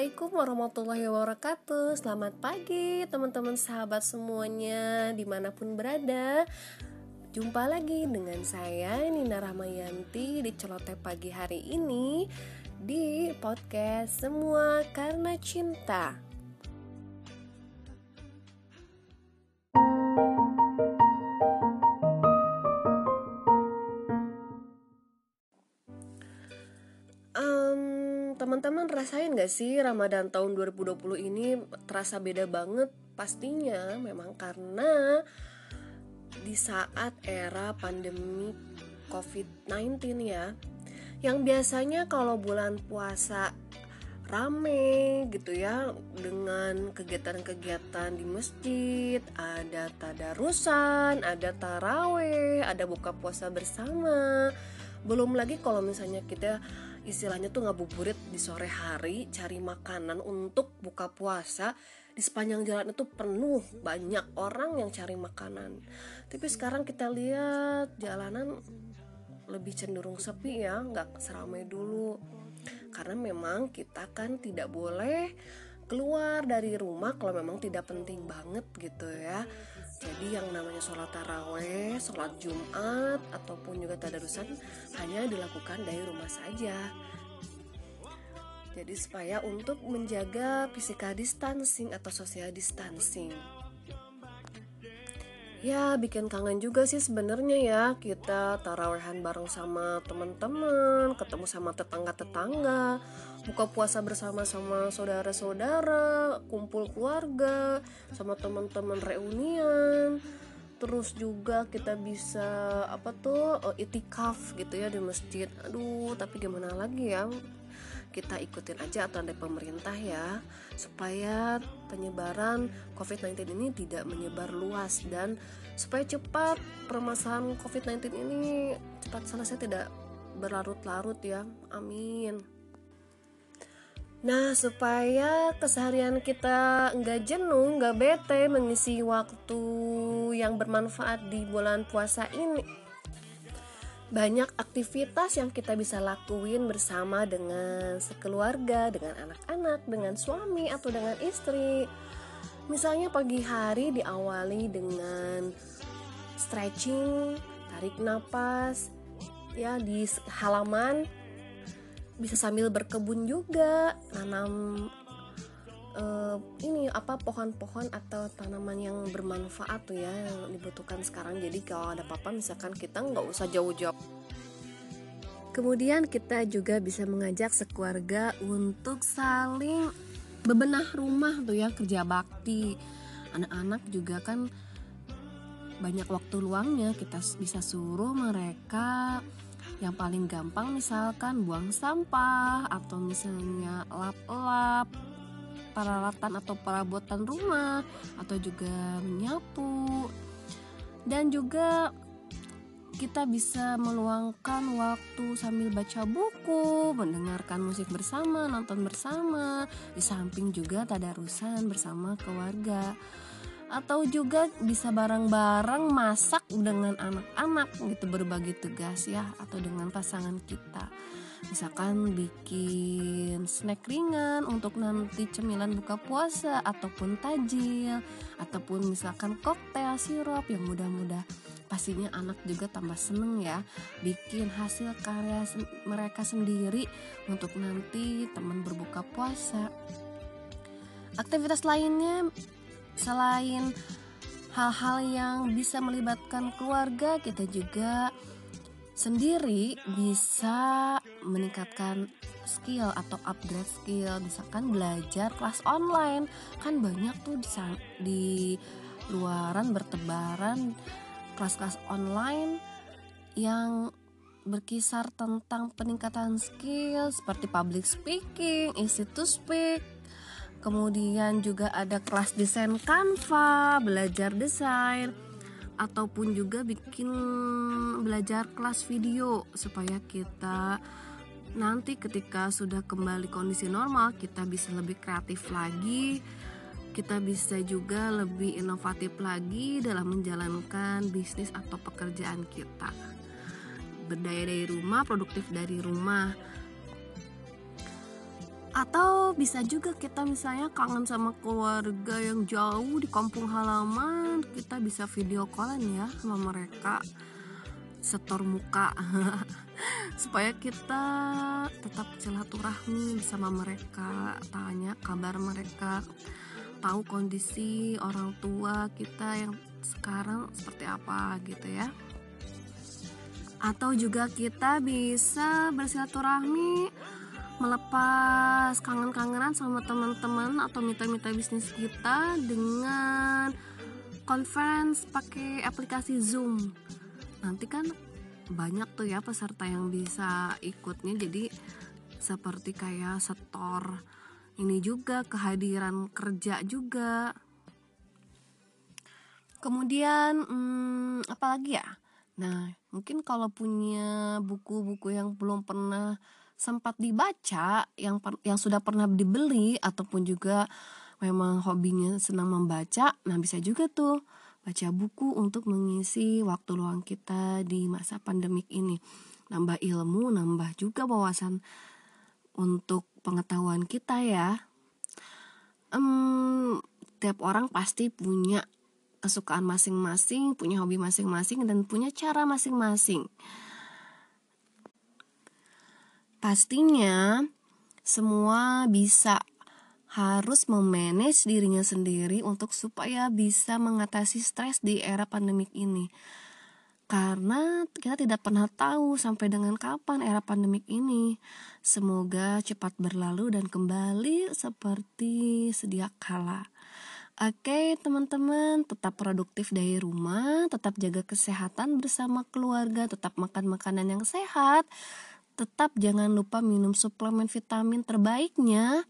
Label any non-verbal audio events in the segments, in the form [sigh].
Assalamualaikum warahmatullahi wabarakatuh. Selamat pagi teman-teman sahabat semuanya Di mana pun berada. Jumpa lagi dengan saya Nina Rahmayanti Di celoteh pagi hari ini Di podcast Semua Karena Cinta teman-teman rasain gak sih Ramadan tahun 2020 ini terasa beda banget? Pastinya memang karena di saat era pandemi COVID-19 ya yang biasanya kalau bulan puasa rame gitu ya dengan kegiatan-kegiatan di masjid ada tadarusan ada taraweh ada buka puasa bersama. Belum lagi kalau misalnya kita istilahnya tuh ngabuburit di sore hari cari makanan untuk buka puasa. Di sepanjang jalan itu penuh banyak orang yang cari makanan. Tapi sekarang kita lihat jalanan lebih cenderung sepi ya nggak seramai dulu. Karena memang kita kan tidak boleh keluar dari rumah kalau memang tidak penting banget gitu ya jadi yang namanya sholat taraweh, sholat jumat, ataupun juga tadarusan hanya dilakukan dari rumah saja. Jadi supaya untuk menjaga physical distancing atau social distancing. Ya bikin kangen juga sih sebenarnya ya kita tarawehan bareng sama teman-teman, ketemu sama tetangga-tetangga, buka puasa bersama sama saudara-saudara, kumpul keluarga, sama teman-teman reunian. Terus juga kita bisa apa tuh eh, itikaf gitu ya di masjid. Aduh, tapi gimana lagi ya? kita ikutin aja aturan dari pemerintah ya supaya penyebaran COVID-19 ini tidak menyebar luas dan supaya cepat permasalahan COVID-19 ini cepat selesai tidak berlarut-larut ya amin Nah, supaya keseharian kita nggak jenuh, nggak bete mengisi waktu yang bermanfaat di bulan puasa ini, banyak aktivitas yang kita bisa lakuin bersama dengan sekeluarga, dengan anak-anak, dengan suami atau dengan istri. Misalnya pagi hari diawali dengan stretching, tarik napas, ya di halaman bisa sambil berkebun juga, nanam uh, ini apa pohon-pohon atau tanaman yang bermanfaat tuh ya yang dibutuhkan sekarang. Jadi kalau ada apa-apa misalkan kita nggak usah jauh-jauh. Kemudian kita juga bisa mengajak sekeluarga untuk saling bebenah rumah tuh ya kerja bakti. Anak-anak juga kan banyak waktu luangnya kita bisa suruh mereka yang paling gampang misalkan buang sampah atau misalnya lap-lap peralatan atau perabotan rumah atau juga menyapu dan juga kita bisa meluangkan waktu sambil baca buku, mendengarkan musik bersama, nonton bersama, di samping juga tadarusan bersama keluarga. Atau juga bisa bareng-bareng masak dengan anak-anak gitu berbagi tugas ya atau dengan pasangan kita. Misalkan bikin snack ringan untuk nanti cemilan buka puasa ataupun tajil ataupun misalkan koktail sirup yang mudah-mudah pastinya anak juga tambah seneng ya. Bikin hasil karya mereka sendiri untuk nanti teman berbuka puasa. Aktivitas lainnya selain hal-hal yang bisa melibatkan keluarga kita juga sendiri bisa meningkatkan skill atau upgrade skill. Misalkan belajar kelas online. Kan banyak tuh di, di luaran bertebaran kelas-kelas online yang berkisar tentang peningkatan skill seperti public speaking, easy to speak, kemudian juga ada kelas desain Canva, belajar desain, ataupun juga bikin belajar kelas video supaya kita nanti ketika sudah kembali kondisi normal kita bisa lebih kreatif lagi kita bisa juga lebih inovatif lagi dalam menjalankan bisnis atau pekerjaan kita. Berdaya dari rumah produktif dari rumah atau bisa juga kita misalnya kangen sama keluarga yang jauh di kampung halaman kita bisa video callan ya sama mereka. Setor muka. [laughs] Supaya kita tetap silaturahmi bersama mereka tanya kabar mereka tahu kondisi orang tua kita yang sekarang seperti apa gitu ya. Atau juga kita bisa bersilaturahmi melepas kangen-kangenan sama teman-teman atau mitra-mitra bisnis kita dengan conference pakai aplikasi Zoom. Nanti kan banyak tuh ya peserta yang bisa ikutnya jadi seperti kayak setor ini juga kehadiran kerja juga. Kemudian hmm, apa lagi ya? Nah, mungkin kalau punya buku-buku yang belum pernah sempat dibaca, yang yang sudah pernah dibeli ataupun juga memang hobinya senang membaca, nah bisa juga tuh baca buku untuk mengisi waktu luang kita di masa pandemik ini. Nambah ilmu, nambah juga wawasan untuk pengetahuan kita ya. Um, tiap orang pasti punya kesukaan masing-masing, punya hobi masing-masing, dan punya cara masing-masing. Pastinya, semua bisa harus memanage dirinya sendiri untuk supaya bisa mengatasi stres di era pandemik ini. Karena kita tidak pernah tahu sampai dengan kapan era pandemik ini. Semoga cepat berlalu dan kembali seperti sedia kala. Oke teman-teman tetap produktif dari rumah Tetap jaga kesehatan bersama keluarga Tetap makan makanan yang sehat Tetap jangan lupa minum suplemen vitamin terbaiknya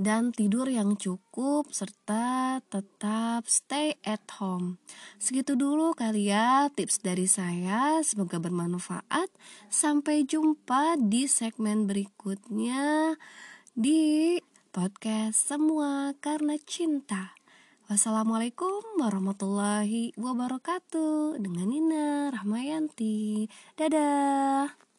dan tidur yang cukup serta tetap stay at home. Segitu dulu kali ya tips dari saya, semoga bermanfaat. Sampai jumpa di segmen berikutnya di podcast semua karena cinta. Wassalamualaikum warahmatullahi wabarakatuh dengan Nina Rahmayanti. Dadah.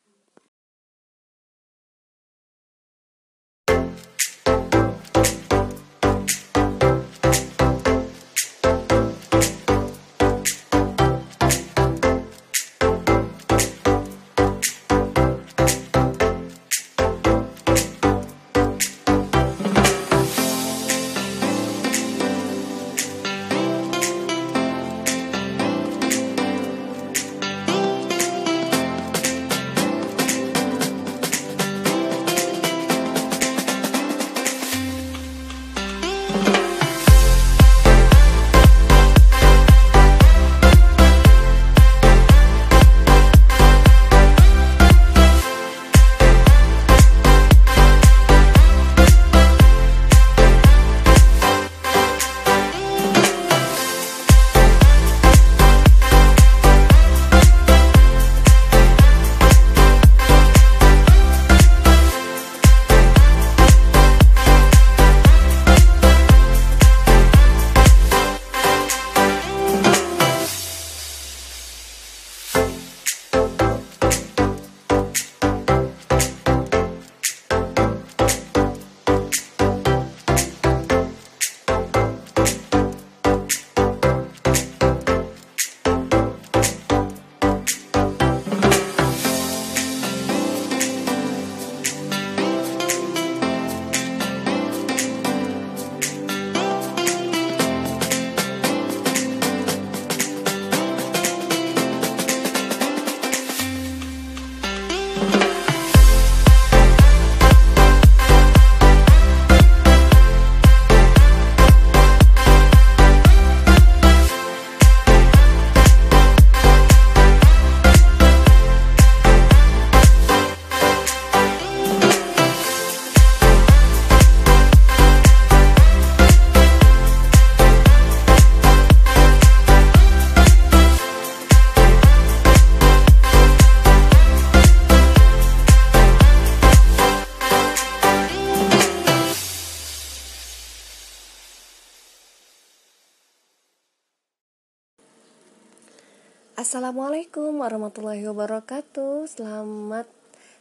Warahmatullahi wabarakatuh Selamat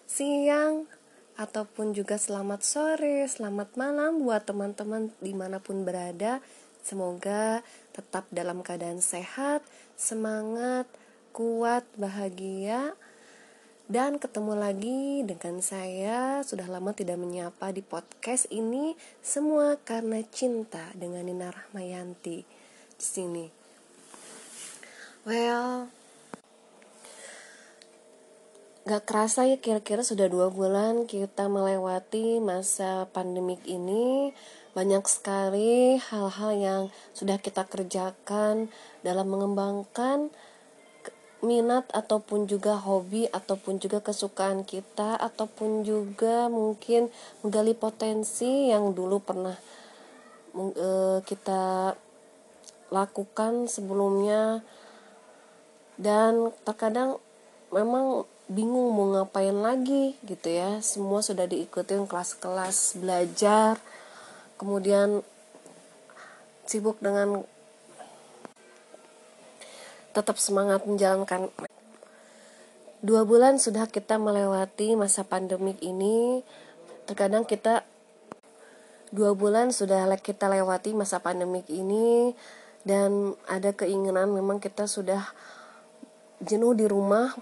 siang ataupun juga selamat sore, selamat malam buat teman-teman di mana pun berada. Semoga tetap dalam keadaan sehat, semangat, kuat, bahagia. Dan ketemu lagi dengan saya Sudah lama tidak menyapa di podcast ini Semua karena cinta dengan Nina Rahmayanti di sini. Well, Gak kerasa ya kira-kira sudah dua bulan kita melewati masa pandemik ini. Banyak sekali hal-hal yang sudah kita kerjakan dalam mengembangkan minat ataupun juga hobi ataupun juga kesukaan kita ataupun juga mungkin menggali potensi yang dulu pernah uh, kita lakukan sebelumnya. Dan terkadang memang bingung mau ngapain lagi gitu ya. Semua sudah diikutin kelas-kelas belajar. Kemudian sibuk dengan tetap semangat menjalankan. Dua bulan sudah kita melewati masa pandemik ini. Terkadang kita dua bulan sudah kita lewati masa pandemik ini. Dan ada keinginan memang kita sudah jenuh di rumah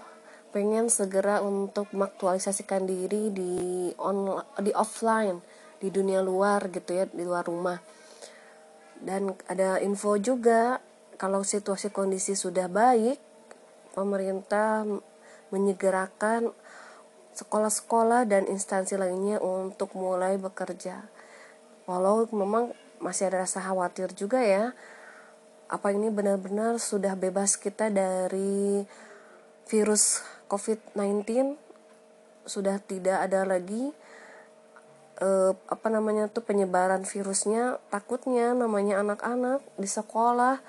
pengen segera untuk mengaktualisasikan diri di on di offline di dunia luar gitu ya di luar rumah. Dan ada info juga kalau situasi kondisi sudah baik pemerintah menyegerakan sekolah-sekolah dan instansi lainnya untuk mulai bekerja. Walau memang masih ada rasa khawatir juga ya apa ini benar-benar sudah bebas kita dari virus COVID-19 sudah tidak ada lagi. Eh, apa namanya tuh penyebaran virusnya takutnya namanya anak-anak di sekolah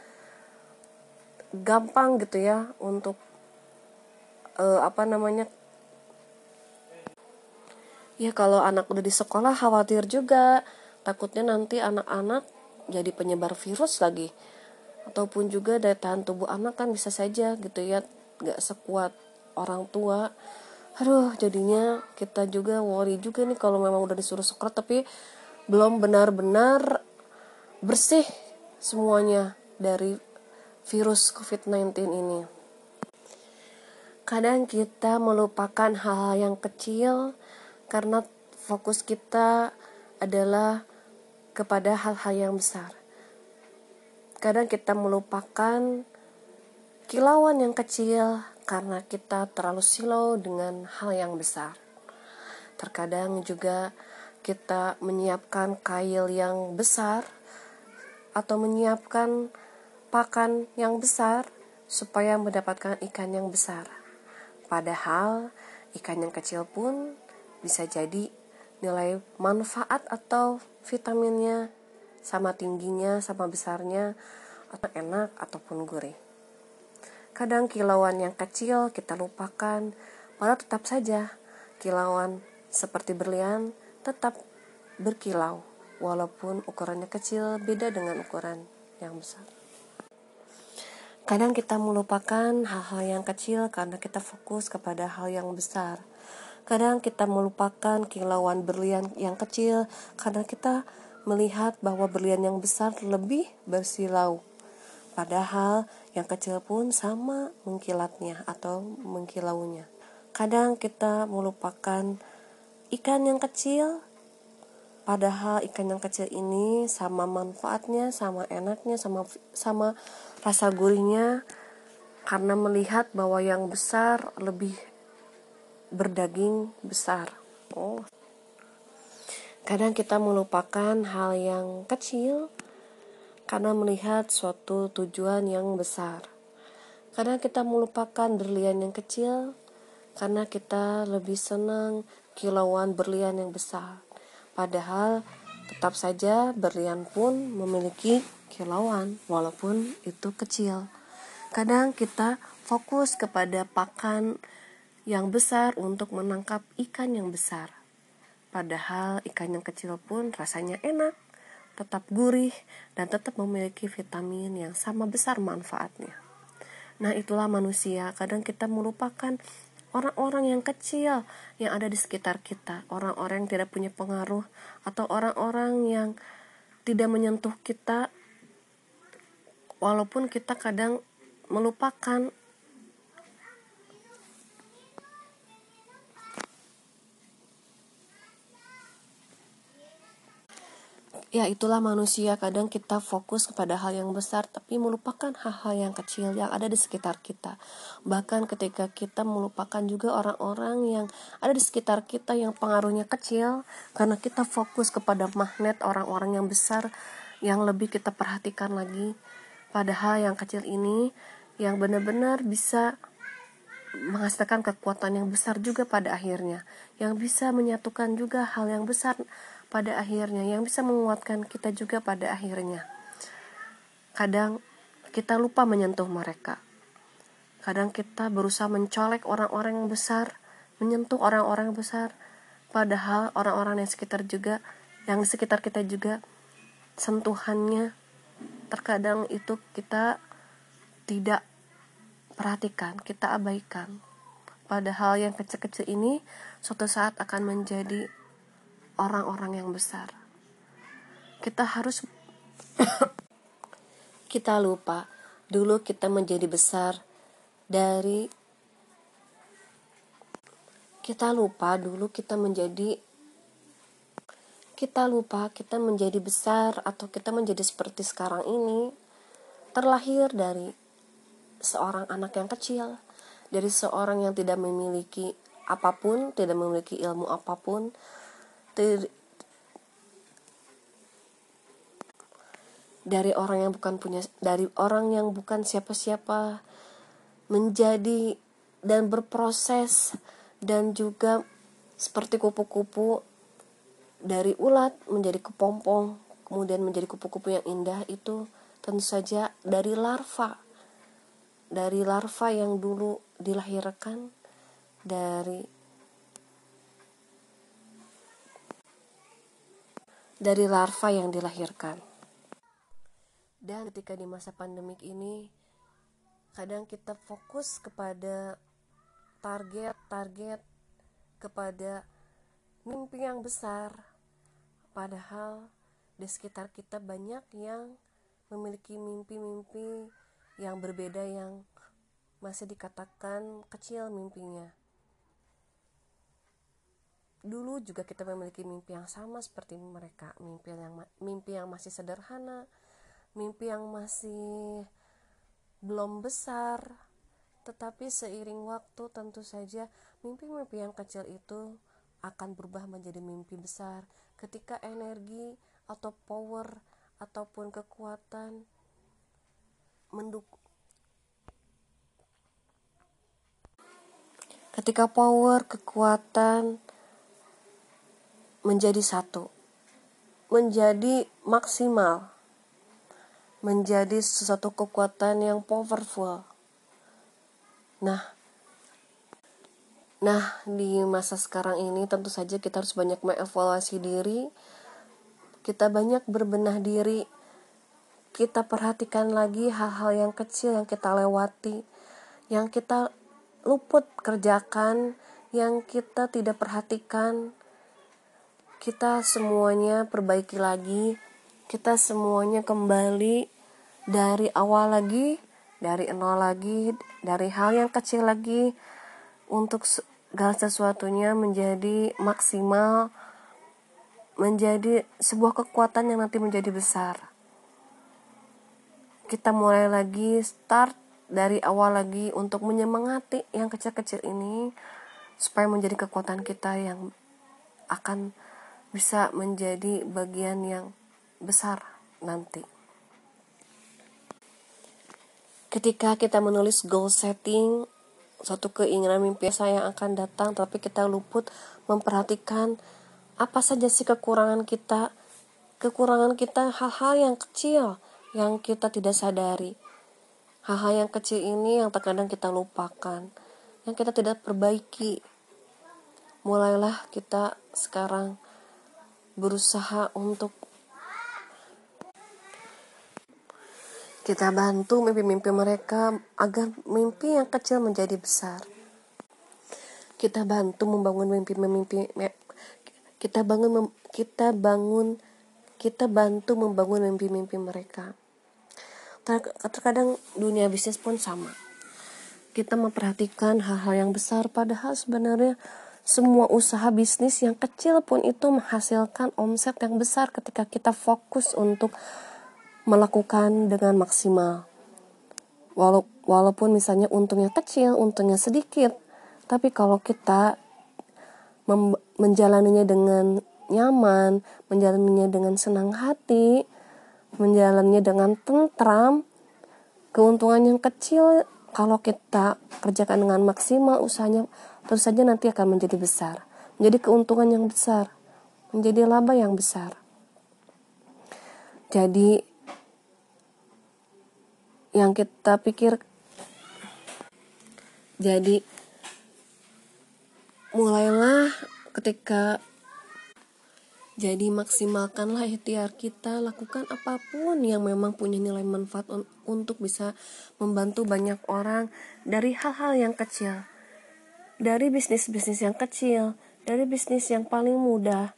gampang gitu ya untuk eh, apa namanya ya kalau anak udah di sekolah khawatir juga takutnya nanti anak-anak jadi penyebar virus lagi. Ataupun juga daya tahan tubuh anak kan bisa saja gitu ya nggak sekuat orang tua aduh jadinya kita juga worry juga nih kalau memang udah disuruh sekolah tapi belum benar-benar bersih semuanya dari virus COVID-19 ini. Kadang kita melupakan hal-hal yang kecil karena fokus kita adalah kepada hal-hal yang besar. Kadang kita melupakan kilauan yang kecil karena kita terlalu silau dengan hal yang besar. Terkadang juga kita menyiapkan kail yang besar atau menyiapkan pakan yang besar supaya mendapatkan ikan yang besar. Padahal ikan yang kecil pun bisa jadi nilai manfaat atau vitaminnya sama tingginya, sama besarnya, atau enak ataupun gurih. Kadang kilauan yang kecil kita lupakan, padahal tetap saja kilauan seperti berlian tetap berkilau, walaupun ukurannya kecil beda dengan ukuran yang besar. Kadang kita melupakan hal-hal yang kecil karena kita fokus kepada hal yang besar. Kadang kita melupakan kilauan berlian yang kecil karena kita melihat bahwa berlian yang besar lebih bersilau. Padahal yang kecil pun sama mengkilatnya atau mengkilaunya. Kadang kita melupakan ikan yang kecil, padahal ikan yang kecil ini sama manfaatnya, sama enaknya, sama sama rasa gurihnya karena melihat bahwa yang besar lebih berdaging besar. Oh. Kadang kita melupakan hal yang kecil karena melihat suatu tujuan yang besar. Karena kita melupakan berlian yang kecil, karena kita lebih senang kilauan berlian yang besar. Padahal tetap saja berlian pun memiliki kilauan walaupun itu kecil. Kadang kita fokus kepada pakan yang besar untuk menangkap ikan yang besar. Padahal ikan yang kecil pun rasanya enak tetap gurih, dan tetap memiliki vitamin yang sama besar manfaatnya. Nah, itulah manusia. Kadang kita melupakan orang-orang yang kecil yang ada di sekitar kita, orang-orang yang tidak punya pengaruh, atau orang-orang yang tidak menyentuh kita, walaupun kita kadang melupakan ya itulah manusia. Kadang kita fokus kepada hal yang besar tapi melupakan hal-hal yang kecil yang ada di sekitar kita. Bahkan ketika kita melupakan juga orang-orang yang ada di sekitar kita yang pengaruhnya kecil karena kita fokus kepada magnet orang-orang yang besar yang lebih kita perhatikan lagi. Padahal yang kecil ini yang benar-benar bisa menghasilkan kekuatan yang besar juga pada akhirnya. Yang bisa menyatukan juga hal yang besar pada akhirnya yang bisa menguatkan kita juga pada akhirnya. Kadang kita lupa menyentuh mereka. Kadang kita berusaha mencolek orang-orang yang besar, menyentuh orang-orang yang besar, padahal orang-orang yang sekitar juga, yang di sekitar kita juga sentuhannya terkadang itu kita tidak perhatikan, kita abaikan. Padahal yang kecil-kecil ini suatu saat akan menjadi orang-orang yang besar. Kita harus [coughs] kita lupa dulu kita menjadi besar dari kita lupa dulu kita menjadi kita lupa kita menjadi besar atau kita menjadi seperti sekarang ini terlahir dari seorang anak yang kecil dari seorang yang tidak memiliki apa pun tidak memiliki ilmu apa pun dari orang yang bukan punya dari orang yang bukan siapa-siapa menjadi dan berproses dan juga seperti kupu-kupu dari ulat menjadi kepompong kemudian menjadi kupu-kupu yang indah itu tentu saja dari larva. Dari larva yang dulu dilahirkan dari dari larva yang dilahirkan. Dan ketika di masa pandemik ini, kadang kita fokus kepada target-target, kepada mimpi yang besar, padahal di sekitar kita banyak yang memiliki mimpi-mimpi yang berbeda yang masih dikatakan kecil mimpinya dulu juga kita memiliki mimpi yang sama seperti mereka. Mimpi yang mimpi yang masih sederhana mimpi yang masih belum besar. Tetapi seiring waktu tentu saja mimpi-mimpi yang kecil itu akan berubah menjadi mimpi besar. Ketika energi atau power ataupun kekuatan mendukung ketika power kekuatan menjadi satu, menjadi maksimal, menjadi sesuatu kekuatan yang powerful. Nah, nah di masa sekarang ini tentu saja kita harus banyak mengevaluasi diri, kita banyak berbenah diri, kita perhatikan lagi hal-hal yang kecil yang kita lewati, yang kita luput kerjakan, yang kita tidak perhatikan, kita semuanya perbaiki lagi kita semuanya kembali dari awal lagi dari nol lagi dari hal yang kecil lagi untuk segala sesuatunya menjadi maksimal menjadi sebuah kekuatan yang nanti menjadi besar. Kita mulai lagi start dari awal lagi untuk menyemangati yang kecil-kecil ini supaya menjadi kekuatan kita yang akan bisa menjadi bagian yang besar nanti. Ketika kita menulis goal setting, suatu keinginan mimpi saya yang akan datang, tapi kita luput memperhatikan apa saja sih kekurangan kita. Kekurangan kita hal-hal yang kecil yang kita tidak sadari. Hal-hal yang kecil ini yang terkadang kita lupakan, yang kita tidak perbaiki. Mulailah kita sekarang berusaha untuk kita bantu mimpi-mimpi mereka agar mimpi yang kecil menjadi besar. kita bantu membangun mimpi-mimpi kita bangun kita bangun kita bantu membangun mimpi-mimpi mereka terkadang dunia bisnis pun sama kita memperhatikan hal-hal yang besar padahal sebenarnya semua usaha bisnis yang kecil pun itu menghasilkan omset yang besar ketika kita fokus untuk melakukan dengan maksimal. walaupun misalnya untungnya kecil, untungnya sedikit, tapi kalau kita menjalaninya dengan nyaman, menjalaninya dengan senang hati, menjalaninya dengan tentram, keuntungan yang kecil kalau kita kerjakan dengan maksimal usahanya terus saja nanti akan menjadi besar, menjadi keuntungan yang besar, menjadi laba yang besar. Jadi yang kita pikir jadi mulailah ketika jadi maksimalkanlah ikhtiar kita lakukan apa pun yang memang punya nilai manfaat un untuk bisa membantu banyak orang dari hal-hal yang kecil dari bisnis-bisnis yang kecil dari bisnis yang paling mudah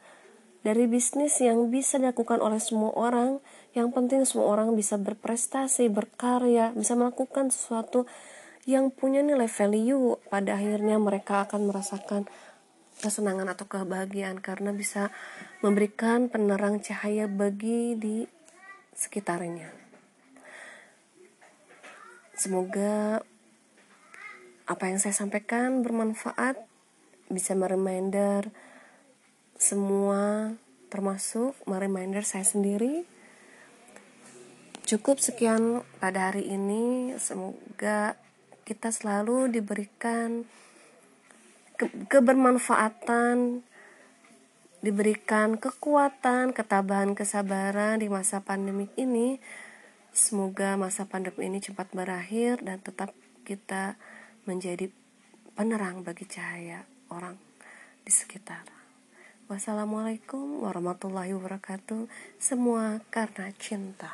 dari bisnis yang bisa dilakukan oleh semua orang yang penting semua orang bisa berprestasi berkarya bisa melakukan sesuatu yang punya nilai value pada akhirnya mereka akan merasakan kesenangan atau kebahagiaan karena bisa memberikan penerang cahaya bagi di sekitarnya. Semoga apa yang saya sampaikan bermanfaat, bisa mereminder semua termasuk mereminder saya sendiri. Cukup sekian pada hari ini. Semoga kita selalu diberikan ke kebermanfaatan, diberikan kekuatan, ketabahan, kesabaran di masa pandemik ini. Semoga masa pandemi ini cepat berakhir dan tetap kita menjadi penerang bagi cahaya orang di sekitar. Wassalamualaikum warahmatullahi wabarakatuh. Semua karena cinta.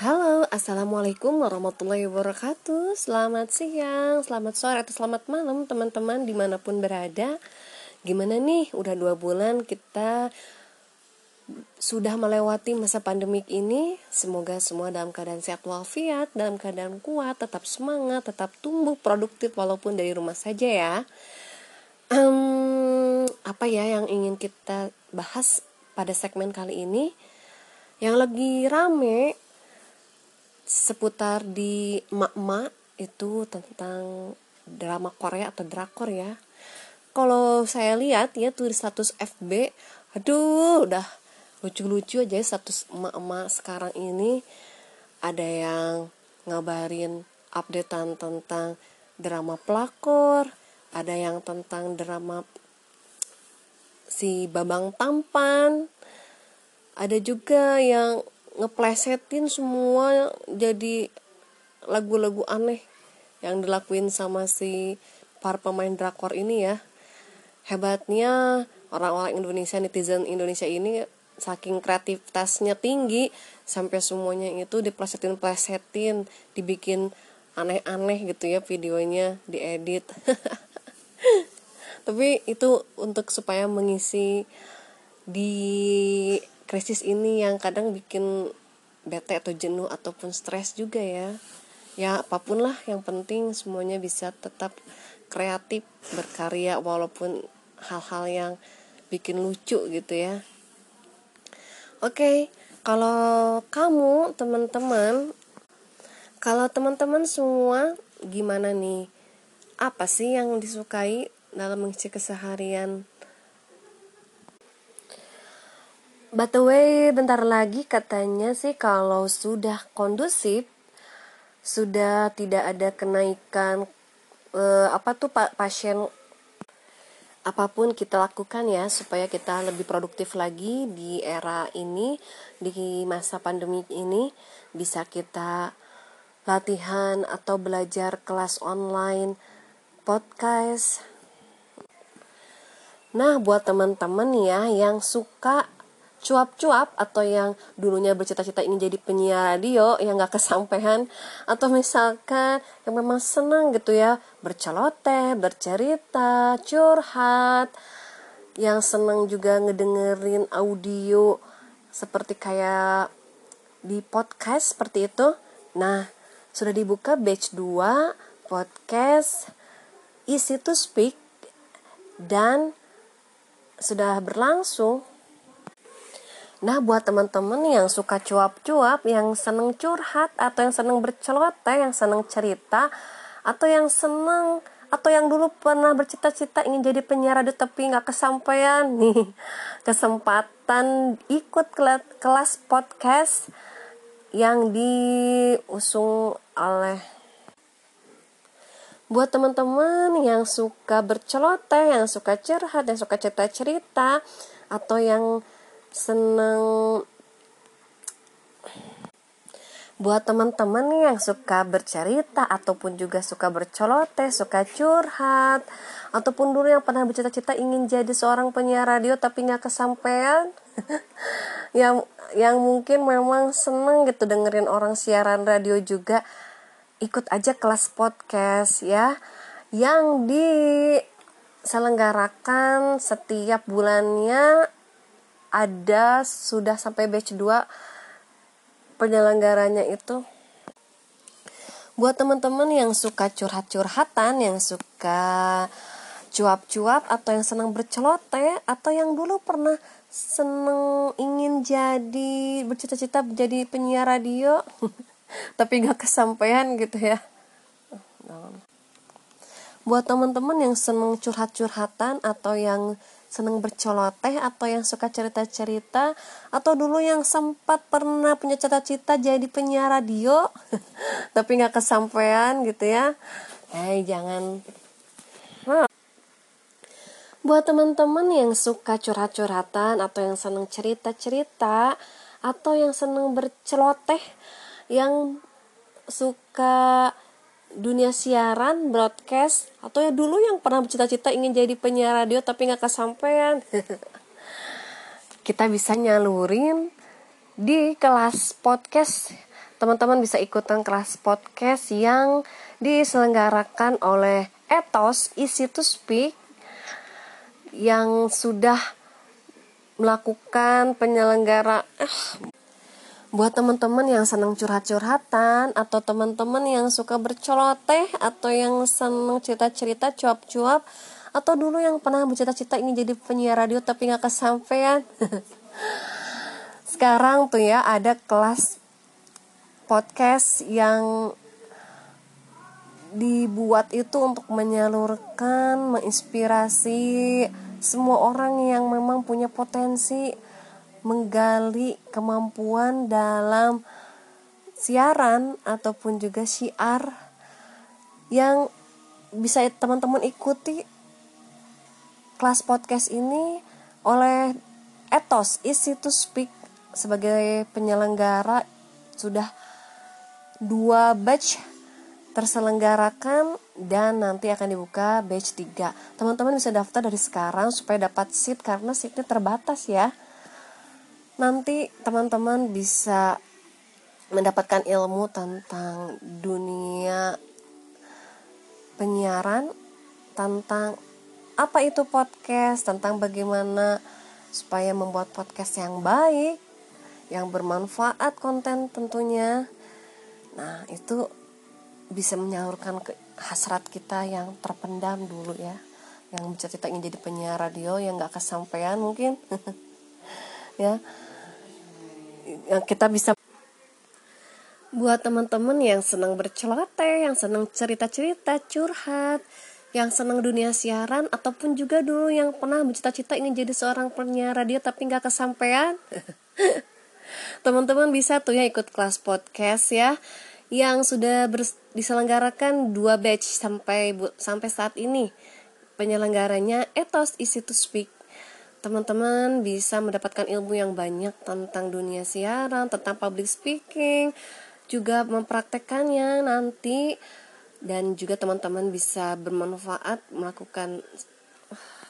Halo, Assalamualaikum warahmatullahi wabarakatuh Selamat siang, selamat sore, atau selamat malam teman-teman di mana pun berada Gimana nih, udah dua bulan kita sudah melewati masa pandemik ini Semoga semua dalam keadaan sehat walafiat, dalam keadaan kuat, tetap semangat, tetap tumbuh produktif walaupun dari rumah saja ya um, Apa ya yang ingin kita bahas pada segmen kali ini Yang lagi rame seputar di mak-mak itu tentang drama Korea atau drakor ya. Kalau saya lihat ya di status FB, aduh udah lucu-lucu aja ya status emak-emak sekarang ini ada yang ngabarin updatean tentang drama pelakor, ada yang tentang drama si Babang Tampan, ada juga yang ngeplesetin semua jadi lagu-lagu aneh yang dilakuin sama si para pemain drakor ini ya. Hebatnya orang-orang Indonesia netizen Indonesia ini saking kreativitasnya tinggi sampai semuanya itu diplesetin-plesetin dibikin aneh-aneh gitu ya videonya diedit. [laughs] Tapi itu untuk supaya mengisi di krisis ini yang kadang bikin bete atau jenuh ataupun stres juga ya. Ya apa pun lah yang penting semuanya bisa tetap kreatif berkarya walaupun hal-hal yang bikin lucu gitu ya oke kalau kamu teman-teman kalau teman-teman semua gimana nih? Apa sih yang disukai dalam mengisi keseharian? By the way, bentar lagi katanya sih kalau sudah kondusif, sudah tidak ada kenaikan eh, apa tuh pasien apa pun kita lakukan ya supaya kita lebih produktif lagi di era ini di masa pandemi ini bisa kita latihan atau belajar kelas online podcast. Nah, buat teman-teman ya yang suka cuap-cuap atau yang dulunya bercita-cita ingin jadi penyiar radio yang nggak kesampaian atau misalkan yang memang senang gitu ya berceloteh, bercerita, curhat, yang senang juga ngedengerin audio seperti kayak di podcast seperti itu. Nah, sudah dibuka batch 2 podcast Easy to Speak dan sudah berlangsung Nah, buat teman-teman yang suka cuap-cuap, yang seneng curhat, atau yang seneng berceloteh, yang seneng cerita, atau yang seneng atau yang dulu pernah bercita-cita ingin jadi penyiar radio tapi nggak kesampaian [laughs] nih kesempatan ikut kelas podcast yang diusung oleh buat teman-teman yang suka berceloteh, yang suka curhat, yang suka cerita-cerita, atau yang seneng buat teman-teman yang suka bercerita ataupun juga suka berceloteh, suka curhat, ataupun dulu yang pernah bercita-cita ingin jadi seorang penyiar radio tapi nggak kesampaian, [laughs] yang yang mungkin memang seneng gitu dengerin orang siaran radio juga ikut aja kelas podcast ya yang diselenggarakan setiap bulannya ada sudah sampai batch 2 penyelenggaranya itu buat teman-teman yang suka curhat-curhatan yang suka cuap-cuap atau yang senang berceloteh atau yang dulu pernah seneng ingin jadi bercita-cita menjadi penyiar radio [laughs] tapi nggak kesampaian gitu ya. Buat teman-teman yang seneng curhat-curhatan atau yang seneng berceloteh atau yang suka cerita-cerita? Atau dulu yang sempat pernah punya cita-cita jadi penyiar radio [laughs] tapi nggak kesampaian gitu ya? Eh jangan. Buat teman-teman yang suka curhat-curhatan atau yang seneng cerita-cerita atau yang seneng berceloteh yang suka dunia siaran, broadcast, atau ya dulu yang pernah bercita-cita ingin jadi penyiar radio tapi nggak kesampaian. [laughs] Kita bisa nyalurin di kelas podcast. Teman-teman bisa ikutan kelas podcast yang diselenggarakan oleh Ethos Easy to Speak yang sudah melakukan penyelenggara eh, buat teman-teman yang senang curhat-curhatan atau teman-teman yang suka berceloteh atau yang senang cerita-cerita cuap-cuap atau dulu yang pernah bercita-cita ingin jadi penyiar radio tapi nggak kesampaian. [laughs] Sekarang tuh ya ada kelas podcast yang dibuat itu untuk menyalurkan menginspirasi semua orang yang memang punya potensi menggali kemampuan dalam siaran ataupun juga syiar yang bisa teman-teman ikuti kelas podcast ini oleh Ethos Easy to Speak sebagai penyelenggara sudah dua batch terselenggarakan dan nanti akan dibuka batch 3. Teman-teman bisa daftar dari sekarang supaya dapat seat karena seatnya terbatas ya nanti teman-teman bisa mendapatkan ilmu tentang dunia penyiaran tentang apa itu podcast tentang bagaimana supaya membuat podcast yang baik yang bermanfaat konten tentunya. Nah itu bisa menyalurkan ke hasrat kita yang terpendam dulu ya. Yang bercerita ingin jadi penyiar radio yang gak kesampaian mungkin. [laughs] Ya kita bisa buat teman-teman yang senang berceloteh, yang senang cerita-cerita, curhat, yang senang dunia siaran ataupun juga dulu yang pernah bercita-cita ingin jadi seorang penyiar radio tapi nggak kesampaian. [laughs] teman-teman bisa tuh ya ikut kelas podcast ya yang sudah diselenggarakan dua batch sampai sampai saat ini. Penyelenggaranya Ethos Easy Speak teman-teman bisa mendapatkan ilmu yang banyak tentang dunia siaran, tentang public speaking, juga mempraktekannya nanti. Dan juga teman-teman bisa bermanfaat melakukan